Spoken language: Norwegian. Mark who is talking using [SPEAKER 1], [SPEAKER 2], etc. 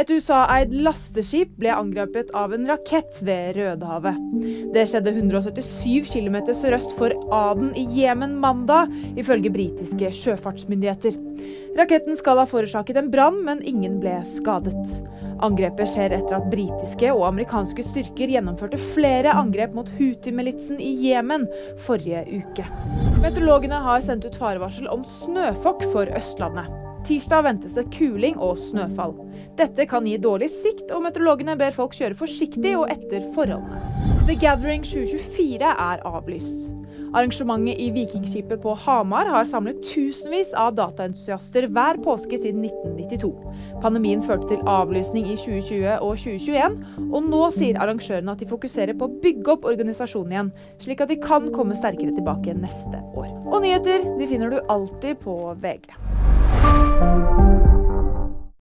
[SPEAKER 1] Et USA-eid lasteskip ble angrepet av en rakett ved Rødehavet. Det skjedde 177 km sørøst for Aden i Jemen mandag, ifølge britiske sjøfartsmyndigheter. Raketten skal ha forårsaket en brann, men ingen ble skadet. Angrepet skjer etter at britiske og amerikanske styrker gjennomførte flere angrep mot Houthi-militsen i Jemen forrige uke. Meteorologene har sendt ut farevarsel om snøfokk for Østlandet. Tirsdag ventes det kuling og snøfall. Dette kan gi dårlig sikt, og meteorologene ber folk kjøre forsiktig og etter forholdene. The Gathering 2024 er avlyst. Arrangementet i Vikingskipet på Hamar har samlet tusenvis av dataentusiaster hver påske siden 1992. Pandemien førte til avlysning i 2020 og 2021, og nå sier arrangørene at de fokuserer på å bygge opp organisasjonen igjen, slik at de kan komme sterkere tilbake neste år. Og nyheter de finner du alltid på VG. thank you